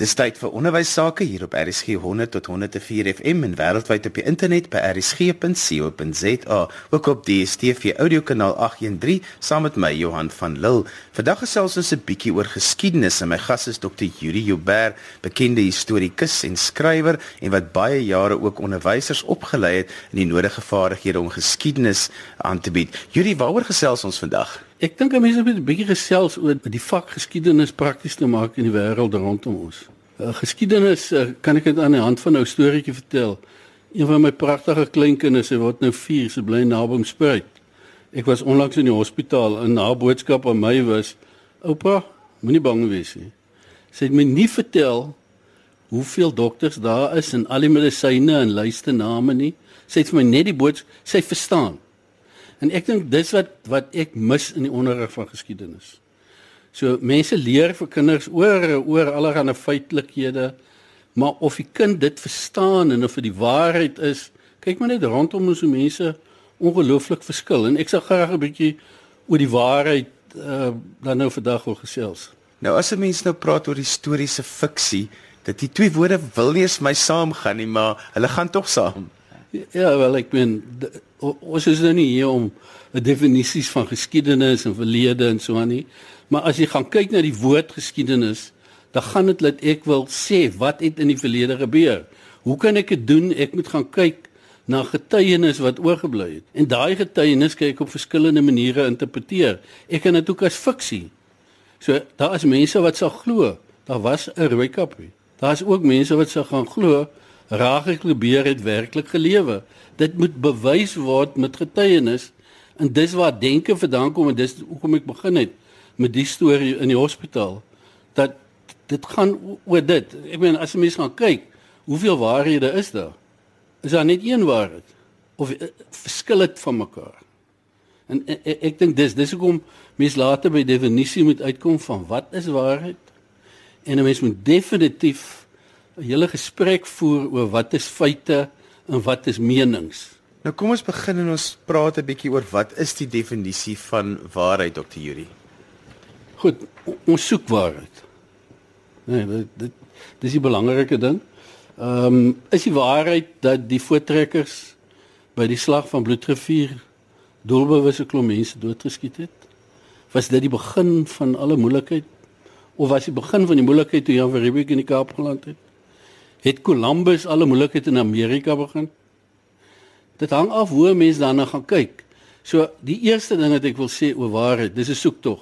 Dis tyd vir onderwys sake hier op RSG 100 tot 104 FM en wêreldwyd op die internet by rsg.co.za, ook op die DStv audiokanaal 813 saam met my Johan van Lille. Vandag gesels ons 'n bietjie oor geskiedenis en my gas is Dr. Yuri Joubert, bekende historikus en skrywer en wat baie jare ook onderwysers opgelei het in die nodige vaardighede om geskiedenis aan te bied. Yuri, waaroor gesels ons vandag? Ek dink mense moet 'n bietjie gesels oor die vak geskiedenis prakties te maak in die wêreld rondom ons. Uh, geskiedenis uh, kan ek dit aan die hand van 'n storieetjie vertel. Een van my pragtige kleinkinders, hy word nou 4, se bly naby hom spruit. Ek was onlangs in die hospitaal en na boodskap aan my was: "Oupa, moenie bang wees nie." Sy het my nie vertel hoeveel dokters daar is en al die medisyne en lyste name nie. Sy het vir my net die boodskap, sy verstaan. En ek dink dis wat wat ek mis in die onderrig van geskiedenis. So mense leer vir kinders oor oor allerlei feitelikhede, maar of die kind dit verstaan en of dit die waarheid is, kyk maar net rondom ons hoe mense ongelooflik verskil en ek sal graag 'n bietjie oor die waarheid uh, dan nou vandag wil gesels. Nou as 'n mens nou praat oor historiese fiksie, dat die twee woorde wil nie eens my saamgaan nie, maar hulle gaan tog saam. Ja, wel ek meen ons is nou nie hier om definisies van geskiedenis en verlede en so aan nie. Maar as jy gaan kyk na die woord geskiedenis, dan gaan dit dat ek wil sê wat het in die verlede gebeur. Hoe kan ek dit doen? Ek moet gaan kyk na getuienis wat oorgebly het. En daai getuienis kan ek op verskillende maniere interpreteer. Ek kan dit ook as fiksie. So daar is mense wat sal glo daar was 'n rooi kappie. Daar is ook mense wat sal gaan glo Rachel Klebeer het werklik gelewe. Dit moet bewys word met getuienis en dis waar denke vandaan kom en dis hoekom ek begin het met die storie in die hospitaal dat dit gaan oor dit. Ek meen as jy mens gaan kyk, hoeveel waarhede is daar? Is daar net een waarheid of uh, verskil dit van mekaar? En ek, ek, ek dink dis dis hoekom mens later by definisie moet uitkom van wat is waarheid? En 'n mens moet definitief hele gesprek voer oor wat is feite en wat is menings. Nou kom ons begin en ons praat 'n bietjie oor wat is die definisie van waarheid Dr. Yuri? Goed, ons soek waarheid. Nee, dit dit dis die belangrike ding. Ehm um, is die waarheid dat die voortrekkers by die slag van Bloedrivier doelbewuste klomp mense doodgeskiet het? Was dit die begin van alle moeilikheid of was die begin van die moeilikheid toe Jan van Riebeeck in die Kaap geland het? Het Columbus alle moeilikheid in Amerika begin. Dit hang af hoe mense daarna gaan kyk. So die eerste ding wat ek wil sê oor waarheid, dis 'n soektog.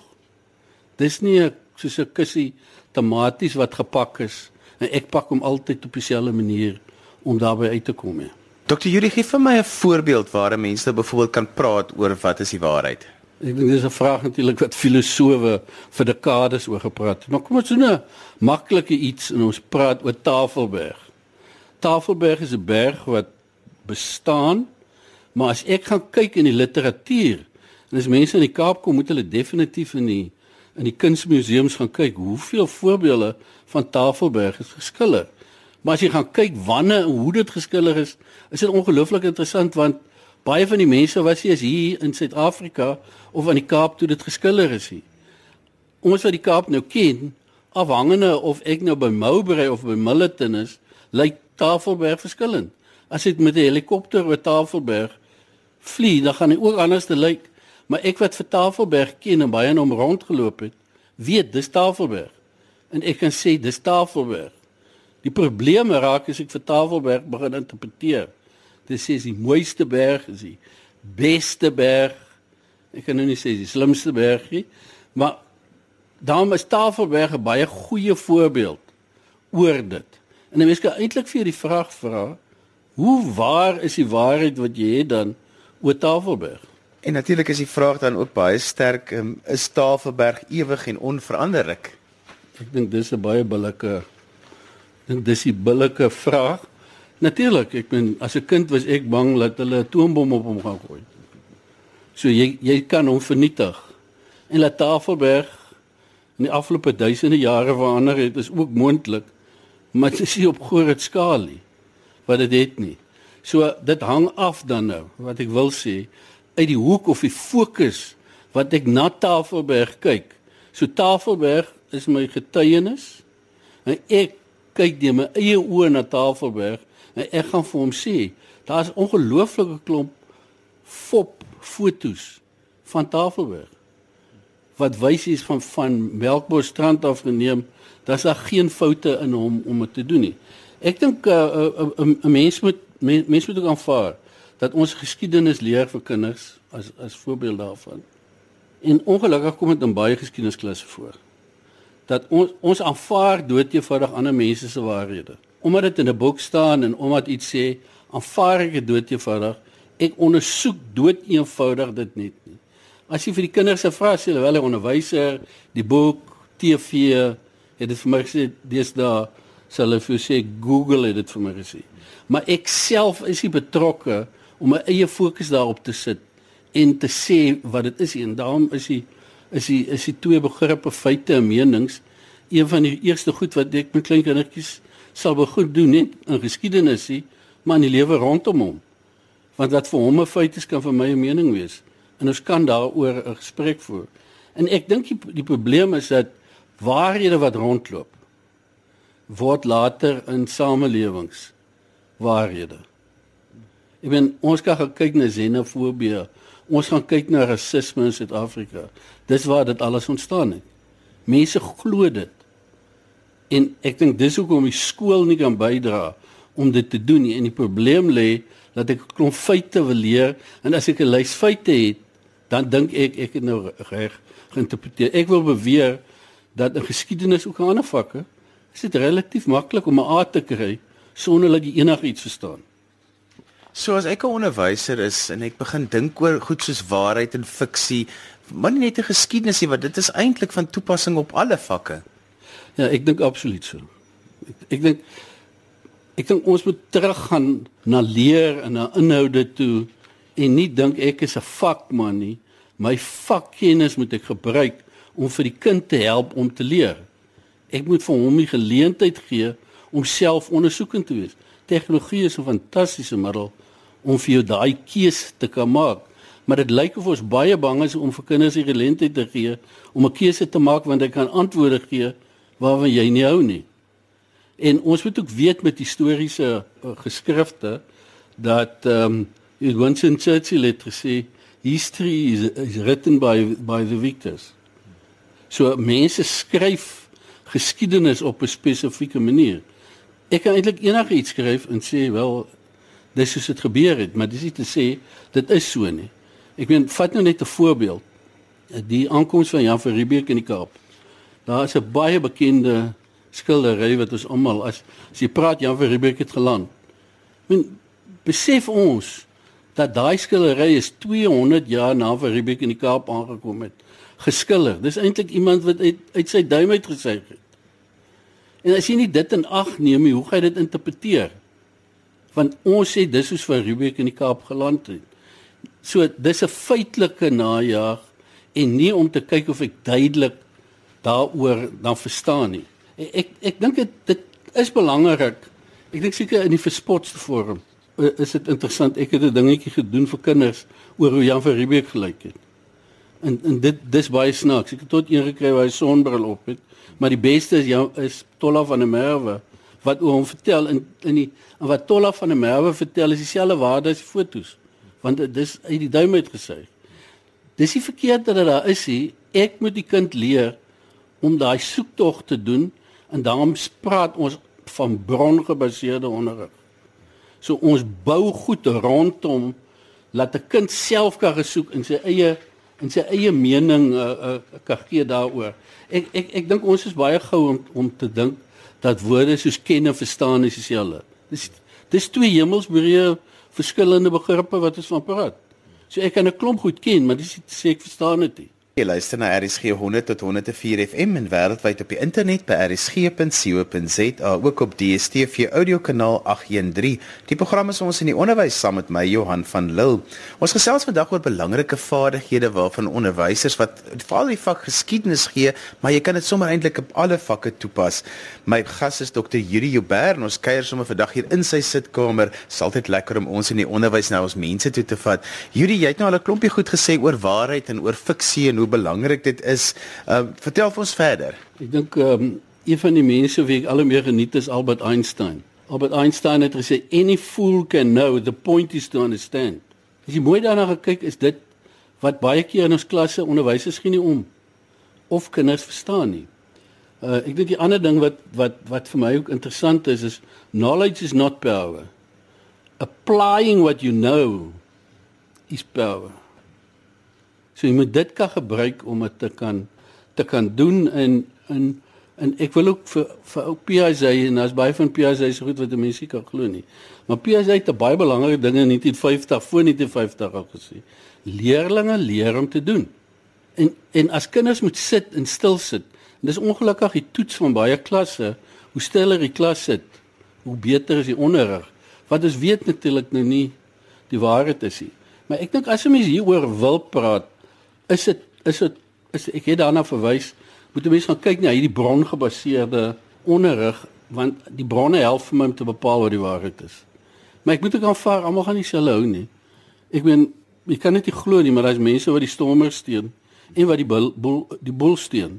Dis nie 'n soos 'n kussie tomaties wat gepak is en ek pak hom altyd op dieselfde manier om daarby uit te kom. Ja. Dokter Yuri gee vir my 'n voorbeeld waar mense byvoorbeeld kan praat oor wat is die waarheid. Ek dink dis 'n vraag natuurlik wat filosowe vir dekades oor gepraat het. Maar kom ons doen 'n maklike iets en ons praat oor Tafelberg. Tafelberg is 'n berg wat bestaan, maar as ek gaan kyk in die literatuur en as mense in die Kaap kom, moet hulle definitief in die in die kunsmuseums gaan kyk hoeveel voorbeelde van Tafelberg is geskilder. Maar as jy gaan kyk wanneer en hoe dit geskilder is, is dit ongelooflik interessant want baie van die mense was hier hier in Suid-Afrika of aan die Kaap toe dit geskilder is hier. Ons wat die Kaap nou ken, afhangende of ek nou by Mowbray of by Millerton is, lyk Tafelberg verskillend. As ek met 'n helikopter oor Tafelberg vlieg, dan gaan hy ook anders te lyk, maar ek wat vir Tafelberg ken en baie om rondgeloop het, weet dis Tafelberg. En ek kan sê dis Tafelberg. Die probleme raak as ek vir Tafelberg begin interpreteer. Dit sê die mooiste berg is die beste berg. Ek kan nou nie sê die slimste berg nie, maar daarom is Tafelberg 'n baie goeie voorbeeld oor dit. En 'n mens kan eintlik vir die vraag vra, hoe waar is die waarheid wat jy het dan oor Tafelberg? En natuurlik is die vraag dan ook baie sterk, um, is Tafelberg ewig en onveranderlik? Ek dink dis 'n baie billike dink dis 'n billike vraag. Natuurlik, ek meen as 'n kind was ek bang dat hulle 'n atoombom op hom gaan gooi. So jy jy kan hom vernietig. En laat Tafelberg in die afgelope duisende jare verander het is ook moontlik, maar dit is nie op groot skaal nie. Wat dit het nie. So dit hang af dan nou wat ek wil sê uit die hoek of die fokus wat ek na Tafelberg kyk. So Tafelberg is my getuienis en ek kyk deur my eie oë na Tafelberg ek gaan vir hom sê, daar's ongelooflike klomp fop fotos van Tafelberg wat wys is van van Melkbos strand af geneem, daar's daar geen foute in hom om dit te doen nie. Ek dink 'n uh, 'n uh, uh, uh, mens moet mens, mens moet ook aanvaar dat ons geskiedenis leer vir kinders as as voorbeeld daarvan. En ongelukkig kom dit in baie geskiedenisklasse voor dat ons ons aanvaar doodgewoonig ander mense se waarhede. Omdat dit in 'n boek staan en omdat iets sê, aanvaar ek dit doodgewoonig. Ek ondersoek doodeenvoudig dit net nie. As jy vir die kinders se vra, sê hulle wel 'n onderwyser, die boek, TV, het dit vir my gesê daar sal hulle vir sê Google het dit vir my gesê. Maar ek self is nie betrokke om my eie fokus daarop te sit en te sê wat dit is en daarom is die is die is die twee begrippe feite en menings een van die eerste goed wat ek met klein kindertjies sal begin doen net in geskiedenis nie maar in die lewe rondom hom want wat vir hom 'n feit is kan vir my 'n mening wees en ons kan daaroor 'n gesprek voer en ek dink die, die probleem is dat waarhede wat rondloop word later in samelewings waarhede. Ek bedoel ons kan kyk na xenofobie, ons gaan kyk na rasisme in Suid-Afrika. Dis waar dit alles ontstaan het. Mense glo dit. En ek dink dis hoekom die skool nie kan bydra om dit te doen nie. En die probleem lê dat ek 'n klomp feite wil leer en as ek 'n lys feite het, dan dink ek ek het nou reg geïnterpreteer. Ek wil beweer dat in geskiedenis ook aan ander vakke is dit relatief maklik om 'n A te kry sonder dat jy enigiets verstaan. So as ek 'n onderwyser is en ek begin dink oor goed soos waarheid en fiksie, maar nie net 'n geskiedenis nie, want dit is eintlik van toepassing op alle vakke. Ja, ek dink absoluut so. Ek, ek dink ek dink ons moet teruggaan na leer en na inhoude toe en nie dink ek is 'n vakman nie. My vakkennis moet ek gebruik om vir die kind te help om te leer. Ek moet vir hom die geleentheid gee om self ondersoekend te wees. Tegnologie is 'n fantastiese middel om vir jou daai keuse te kan maak. Maar dit lyk of ons baie bang is om vir kinders die geleentheid te gee om 'n keuse te maak want hy kan antwoorde gee waarvan jy nie hou nie. En ons moet ook weet met historiese uh, geskrifte dat ehm um, Winston Churchill het gesê history is, is written by by the victors. So mense skryf geskiedenis op 'n spesifieke manier. Ek kan eintlik enigiets skryf en sê wel dis hoe dit gebeur het, maar dis nie te sê dit is so nie. Ek meen vat nou net 'n voorbeeld. Die aankoms van Jan van Riebeeck in die Kaap. Daar is 'n baie bekende skildery wat ons almal as as jy praat Jan van Riebeeck het geland. Ek meen besef ons dat daai skildery is 200 jaar na van Riebeeck in die Kaap aangekom het geskilder. Dis eintlik iemand wat uit, uit sy duim uit gesuig het. En as jy nie dit in ag neem nie, hoe gaan jy dit interpreteer? Want ons sê dis soos vir Rubik in die Kaap geland het. So dis 'n feitelike najaag en nie om te kyk of ek duidelik daaroor dan verstaan nie. Ek ek, ek dink dit dit is belangrik. Ek dink seker in die versportsforum is dit interessant. Ek het 'n dingetjie gedoen vir kinders oor hoe Jan van Riebeeck gelyk het. En en dit dis baie snaaks. Ek het tot een gekry waar hy sonbril op het, maar die beste is jou is Tolla van der Merwe wat oor hom vertel in in die en wat Tolla van der Merwe vertel is dieselfde waarde as die fotos. Want dit is uit die duim uit gesê. Dis nie verkeerd dat dit daar is nie. Ek moet die kind leer om daai soektog te doen en daarom praat ons van brongebaseerde onderrig. So ons bou goed rondom laat 'n kind self kan gesoek in sy eie en sy eie mening uh, uh, kan gee daaroor. Ek ek ek dink ons is baie gou om om te dink dat woorde soos ken en verstaan is dieselfde. Dis dis twee hemelsbreë verskillende begrippe wat ons van praat. So ek kan 'n klomp goed ken, maar dis sê ek verstaan dit nie. Jy luister na RSG 100 tot 104 FM en wêreldwyd op die internet by rsg.co.za ook op DStv audiokanaal 813. Die program is ons in die onderwys saam met my Johan van Lille. Ons gesels vandag oor belangrike vaardighede waarvan onderwysers wat veral die vak geskiedenis gee, maar jy kan dit sommer eintlik op alle vakke toepas. My gas is Dr. Yuri Joubert en ons kuier sommer vandag hier in sy sitkamer. Dit is altyd lekker om ons in die onderwys na ons mense toe te vat. Yuri, jy het nou al 'n klompie goed gesê oor waarheid en oor fiksie en hoe belangrik dit is. Ehm uh, vertel ons verder. Ek dink ehm um, een van die mense wie ek al meer geniet is Albert Einstein. Albert Einstein het gesê any fool can know the point is to understand. As jy mooi daarna gekyk is dit wat baie keer in ons klasse onderwysers gee nie om of kinders verstaan nie. Uh ek dink die ander ding wat wat wat vir my ook interessant is is knowledge is not power. Applying what you know is power. So jy moet dit kan gebruik om dit te kan te kan doen in in en ek wil ook vir vir ou PSA en daar's baie van PSA se goed wat mense kan glo nie. Maar PSA het baie belangrike dinge in 1950 voor 1950 al gesê. Leerlinge leer om te doen. En en as kinders moet sit en stil sit. En dis ongelukkig die toets van baie klasse. Hoe stiller die klas sit, hoe beter is die onderrig. Wat ons weet natuurlik nou nie die waarheid is nie. Maar ek dink as 'n mens hieroor wil praat, is dit is dit is ek het daarna verwys moet jy mens gaan kyk na hierdie brongebaseerde onderrig want die bronne help vir my om te bepaal wat die waarheid is. Maar ek moet ook aanvaar almal gaan nie selfe hou nie. Ek meen jy kan net nie glo nie, maar daar's mense wat die stormer steun en wat die bul, bul, die bul steun.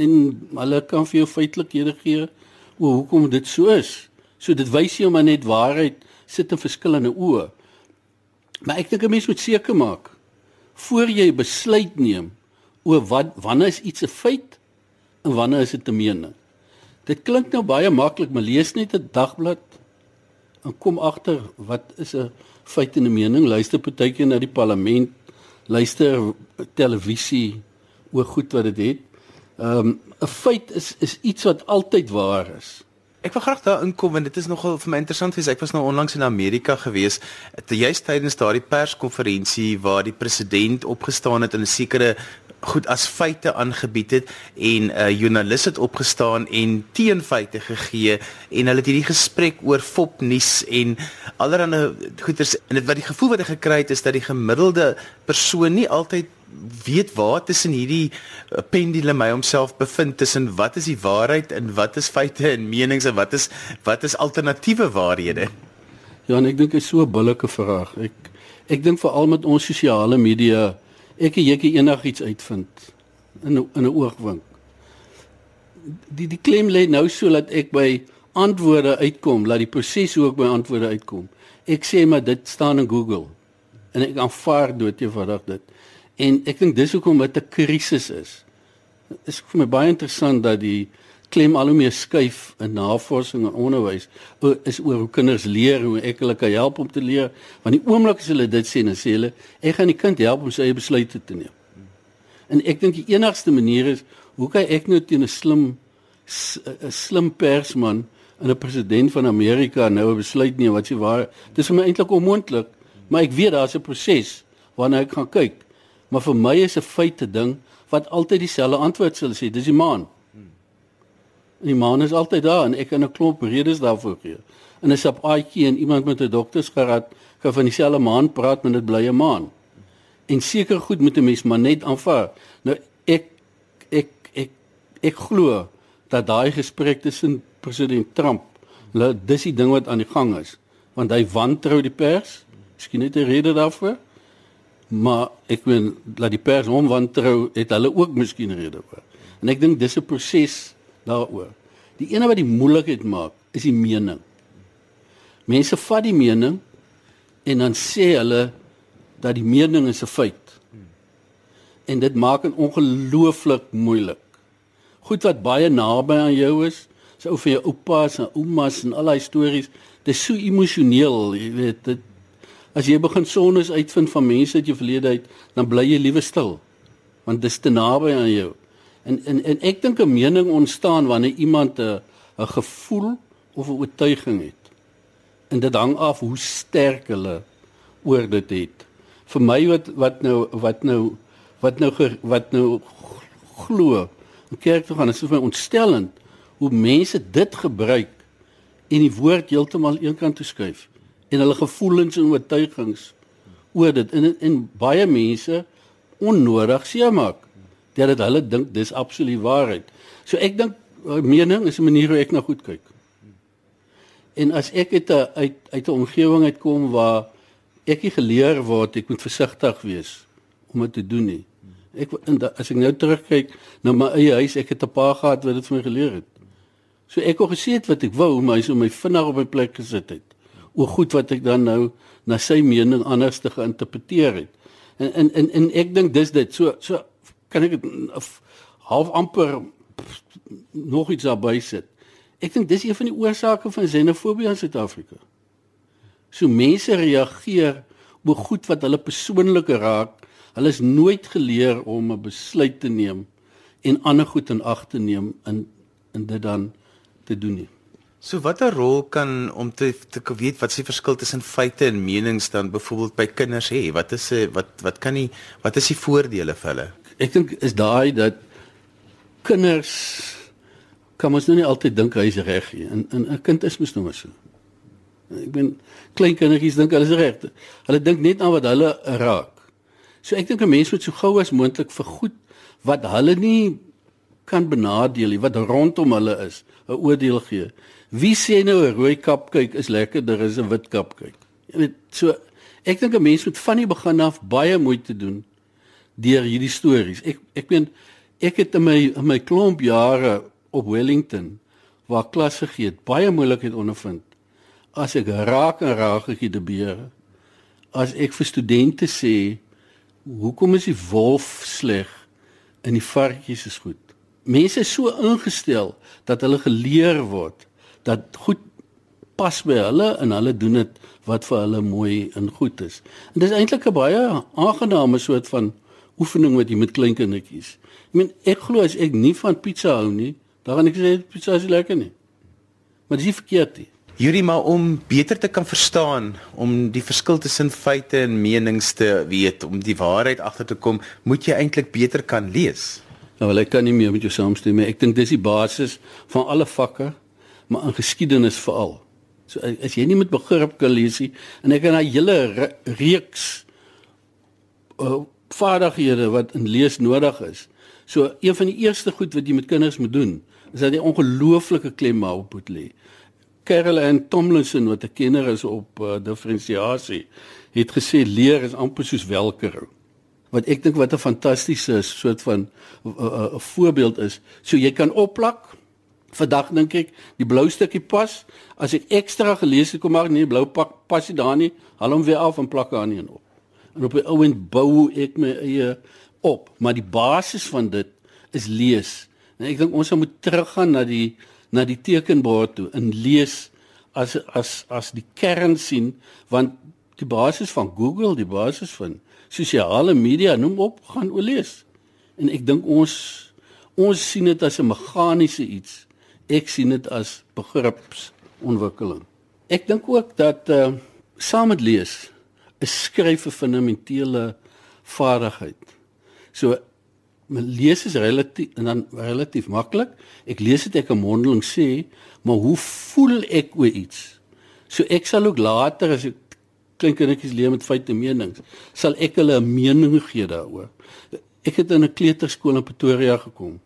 En hulle kan vir jou feitelikhede gee oor hoekom dit so is. So dit wys jou maar net waarheid sit in verskillende oë. Maar ek dink 'n mens moet seker maak voor jy besluit neem oor wat wanneer is iets 'n feit en wanneer is dit 'n mening. Dit klink nou baie maklik, maar lees net 'n dagblad en kom agter wat is 'n feit en 'n mening. Luister partykeer na die parlement, luister televisie oor goed wat dit het. Ehm um, 'n feit is is iets wat altyd waar is. Ek wil graag daar inkom want dit is nogal vir my interessant wees. Ek was nou onlangs in Amerika gewees, juist tydens daardie perskonferensie waar die president opgestaan het en 'n sekere goed as feite aangebied het en 'n uh, joernalis het opgestaan en teenfeite gegee en hulle het hierdie gesprek oor fopnuus en allerlei goeters en dit wat die gevoel wat ek gekry het is dat die gemiddelde persoon nie altyd weet waar tussen hierdie uh, pendule my homself bevind tussen wat is die waarheid en wat is feite en menings en wat is wat is alternatiewe waarhede Ja, en ek dink dit is so 'n billike vraag. Ek ek dink veral met ons sosiale media ek en jy enigiets uitvind in in 'n oogwink. Die die klem lê nou so dat ek by antwoorde uitkom, laat die proses ek by antwoorde uitkom. Ek sê maar dit staan in Google en ek aanvaar doodgewoonig dit. En ek dink dis hoekom dit 'n krisis is. Dit is vir my baie interessant dat die klem al hoe meer skuif in navorsing en onderwys is oor hoe kinders leer, hoe ek hulle kan help om te leer. Want die oomblik as hulle dit sê, dan sê hulle, ek gaan die kind help om sy eie besluite te neem. En ek dink die enigste manier is hoe kan ek nou teen 'n slim 'n slim persman en 'n president van Amerika nou 'n besluit neem wat sê waar dis vir my eintlik onmoontlik, maar ek weet daar's 'n proses waarna ek gaan kyk. Maar vir my is 'n feite ding wat altyd dieselfde antwoord sal sê, dis die maan. Die maan is altyd daar en ek kan 'n klomp redes daarvoor gee. En as op AIK en iemand met 'n doktersgraad kan van dieselfde maan praat, bly 'n maan. En seker goed moet 'n mens maar net aanvaar. Nou ek ek ek ek glo dat daai gesprek tussen president Trump, nou dis die ding wat aan die gang is, want hy wantrou die pers. Miskien net 'n rede daarvoor. Maar ek weet dat die pers hom wantrou, het hulle ook miskien rede voor. En ek dink dis 'n proses daaroor. Die ene wat die moeilikheid maak, is die mening. Mense vat die mening en dan sê hulle dat die mening is 'n feit. En dit maak dit ongelooflik moeilik. Goed wat baie naby aan jou is, so ou van jou oupas en oumas en al daai stories, dit is so emosioneel, jy weet, dit as jy begin sonnes uitvind van mense uit jou verlede uit, dan bly jy liewe stil want dit is te naby aan jou. En en en ek dink 'n mening ontstaan wanneer iemand 'n 'n gevoel of 'n oortuiging het. En dit hang af hoe sterk hulle oor dit het. Vir my wat wat nou wat nou wat nou wat nou glo. 'n Kerk toe gaan is vir my ontstellend hoe mense dit gebruik en die woord heeltemal eenkant toe skuif en hulle gevoelens en oortuigings oor dit en en baie mense onnodig seemaak dat dit hulle dink dis absoluut waarheid. So ek dink uh, mening is 'n manier hoe ek na goed kyk. En as ek uit 'n uit uit 'n omgewing uitkom waar ek nie geleer word ek moet versigtig wees om dit te doen nie. Ek as ek nou terugkyk na my eie huis, ek het 'n pa gehad wat dit vir my geleer het. So ek het gesê wat ek wou, maar hy so my vinnig op my plek gesit het. O goed wat ek dan nou na sy mening anders te geïnterpreteer het. En en en, en ek dink dis dit. So so kan ek half amper nog iets daarby sit. Ek dink dis een van die oorsake van xenofobie in Suid-Afrika. So mense reageer oor goed wat hulle persoonlik raak. Hulle is nooit geleer om 'n besluit te neem en ander goed in ag te neem in in dit dan te doen nie. So watter rol kan om te te weet wat die verskil tussen feite en menings dan byvoorbeeld by kinders hê? Wat is 'n wat wat kan nie wat is die voordele vir hulle? Ek dink is daai dat kinders kan mos nou nie altyd dink hy is reg nie. En 'n kind is mos nou maar so. Ek ben klein kindertjies dink hulle is reg. Hulle dink net aan wat hulle raak. So ek dink 'n mens moet so gou as moontlik vir goed wat hulle nie kan benadeel nie, wat rondom hulle is, 'n oordeel gee. Wie sê nou 'n rooi kapkyk is lekkerder as 'n wit kapkyk? Jy weet, so ek dink 'n mens moet van die begin af baie moeite doen deur hierdie stories. Ek ek meen ek het in my in my klomp jare op Wellington waar klasse gee het baie moeilikheid ondervind. As ek raak en raak ek die beere as ek vir studente sê hoekom is die wolf sleg en die varkies is goed? Mense is so ingestel dat hulle geleer word dat goed pas by hulle en hulle doen dit wat vir hulle mooi en goed is. En dis eintlik 'n baie aangename soort van oefening wat jy met klein kindertjies ek meen ek glo as ek nie van pizza hou nie Dan gaan ek sê pizza is lekker nie. Maar dis verkeerd nie. Yuri maar om beter te kan verstaan, om die verskil tussen feite en menings te weet, om die waarheid agter te kom, moet jy eintlik beter kan lees. Nou wel ek kan nie meer met jou saamstem nie. Ek dink dis die basis van alle vakke, maar in geskiedenis veral. So as jy nie met begrip kan lees nie en ek het 'n hele re reeks uh, vaardighede wat in lees nodig is. So een van die eerste goed wat jy met kinders moet doen, is dat jy ongelooflike klem op moet lê. Carol and Tomlinson wat 'n kenner is op uh, diferensiasie, het gesê leer is amper soos welkerou. Wat ek dink wat 'n fantastiese soort van 'n uh, uh, voorbeeld is. So jy kan opplak. Vandag dink ek die blou stukkie pas. As ek ekstra gelees het kom maar nee, blou pak pas nie daar nie. Haal hom weer af en plak aan een op. En op 'n ouend bou ek my eie op, maar die basis van dit is lees. En ek dink ons moet teruggaan na die na die tekenbord toe en lees as as as die kern sien want die basis van Google, die basis van sosiale media noem op gaan oor lees. En ek dink ons ons sien dit as 'n meganiese iets. Ek sien dit as begripsontwikkeling. Ek dink ook dat uh saam met lees 'n skryf 'n fundamentele vaardigheid. So lees is relatief en dan relatief maklik. Ek lees dit ek 'n mondeling sê, maar hoe voel ek oor iets? So ek sal ook later as ek klein kindertjies leer met feite menings, sal ek hulle 'n mening gee daaroor. Ek het in 'n kleuterskool in Pretoria gekom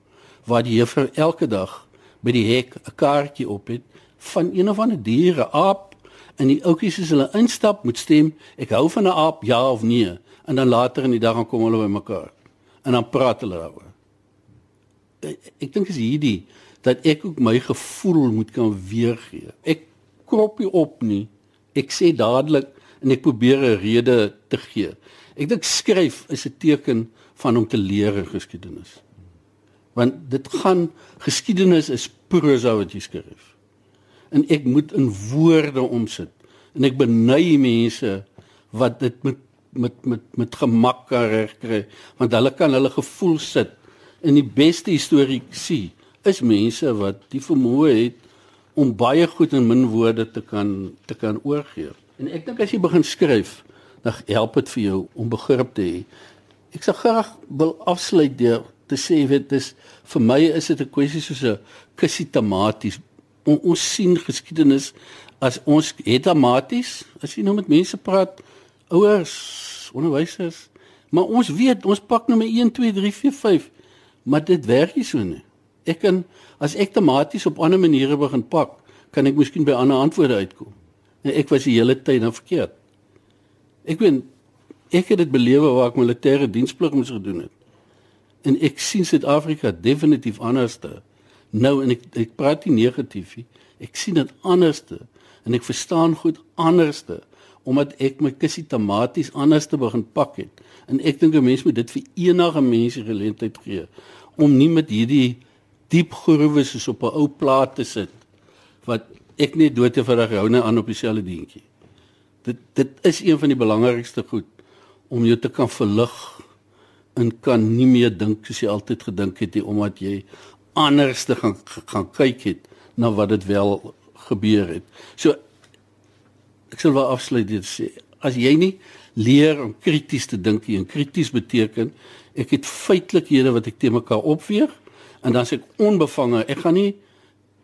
waar die juffrou elke dag by die hek 'n kaartjie op het van een of ander diere, aap, en die ouppies as hulle instap moet stem, ek hou van 'n aap, ja of nee, en dan later in die dag kom hulle by mekaar en dan praat hulle daaroor. Ek dink is hierdie dat ek ook my gevoel moet kan weergee. Ek krop nie op nie. Ek sê dadelik en ek probeer 'n rede te gee. Ek dink skryf is 'n teken van om te leer geskiedenis. Want dit gaan geskiedenis is prosa wat jy skryf. En ek moet in woorde omsit en ek beny mense wat dit met met met met gemak regkry want hulle kan hulle gevoel sit in die beste historiese is mense wat die vermoë het om baie goed in min woorde te kan te kan oorgee. En ek dink as jy begin skryf, dan help dit vir jou om begrip te hê. Ek sou graag wil afsluit deur te sê dit is vir my is dit 'n kwessie soos 'n kussie tematies. On, ons sien geskiedenis as ons het tematies, as jy nou met mense praat, ouers, onderwysers, maar ons weet, ons pak nou met 1 2 3 4 5, maar dit werk nie so nie. Ek kan as ek tematies op ander maniere begin pak, kan ek miskien by ander antwoorde uitkom. En ek was die hele tyd dan verkeerd. Ek weet ek het dit belewe waar ek militêre diensplig moes gedoen het. En ek sien Suid-Afrika definitief anderste Nou en ek ek praat nie negatief nie. Ek sien dit anderste en ek verstaan goed anderste omdat ek my kussie tematies anderste begin pak het. En ek dink 'n mens moet dit vir enige mens geleentheid gee om nie met hierdie diep groewe soos op 'n ou plaat te sit wat ek net dood te verreg hou net aan op dieselfde dingetjie. Dit dit is een van die belangrikste goed om jou te kan verlig en kan nie meer dink soos jy altyd gedink het nie omdat jy anders te gaan gaan kyk het na wat dit wel gebeur het. So ek sal wel afsluit dit sê as jy nie leer om krities te dink en krities beteken ek het feitelikhede wat ek te mekaar opweeg en dan sê ek onbevange ek gaan nie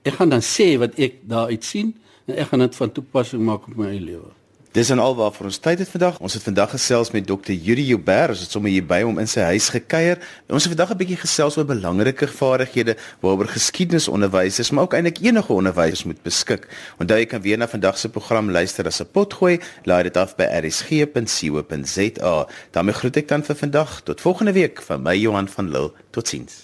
ek gaan dan sê wat ek daaruit sien en ek gaan dit van toepassing maak op my eie lewe. Dis en alwaar vir ons tyd het vandag. Ons het vandag gesels met Dr. Yuri Joubert. Ons het sommer hier by hom in sy huis gekuier. Ons het vandag 'n bietjie gesels oor belangrike vaardighede waaroor geskiedenisonderwysers, maar ook eintlik enige onderwysers moet beskik. Onthou jy kan weer na vandag se program luister as 'n potgooi. Laai dit af by rsg.co.za. daarmee groet ek dan vir vandag. Tot volgende week van my Johan van Lille. Totsiens.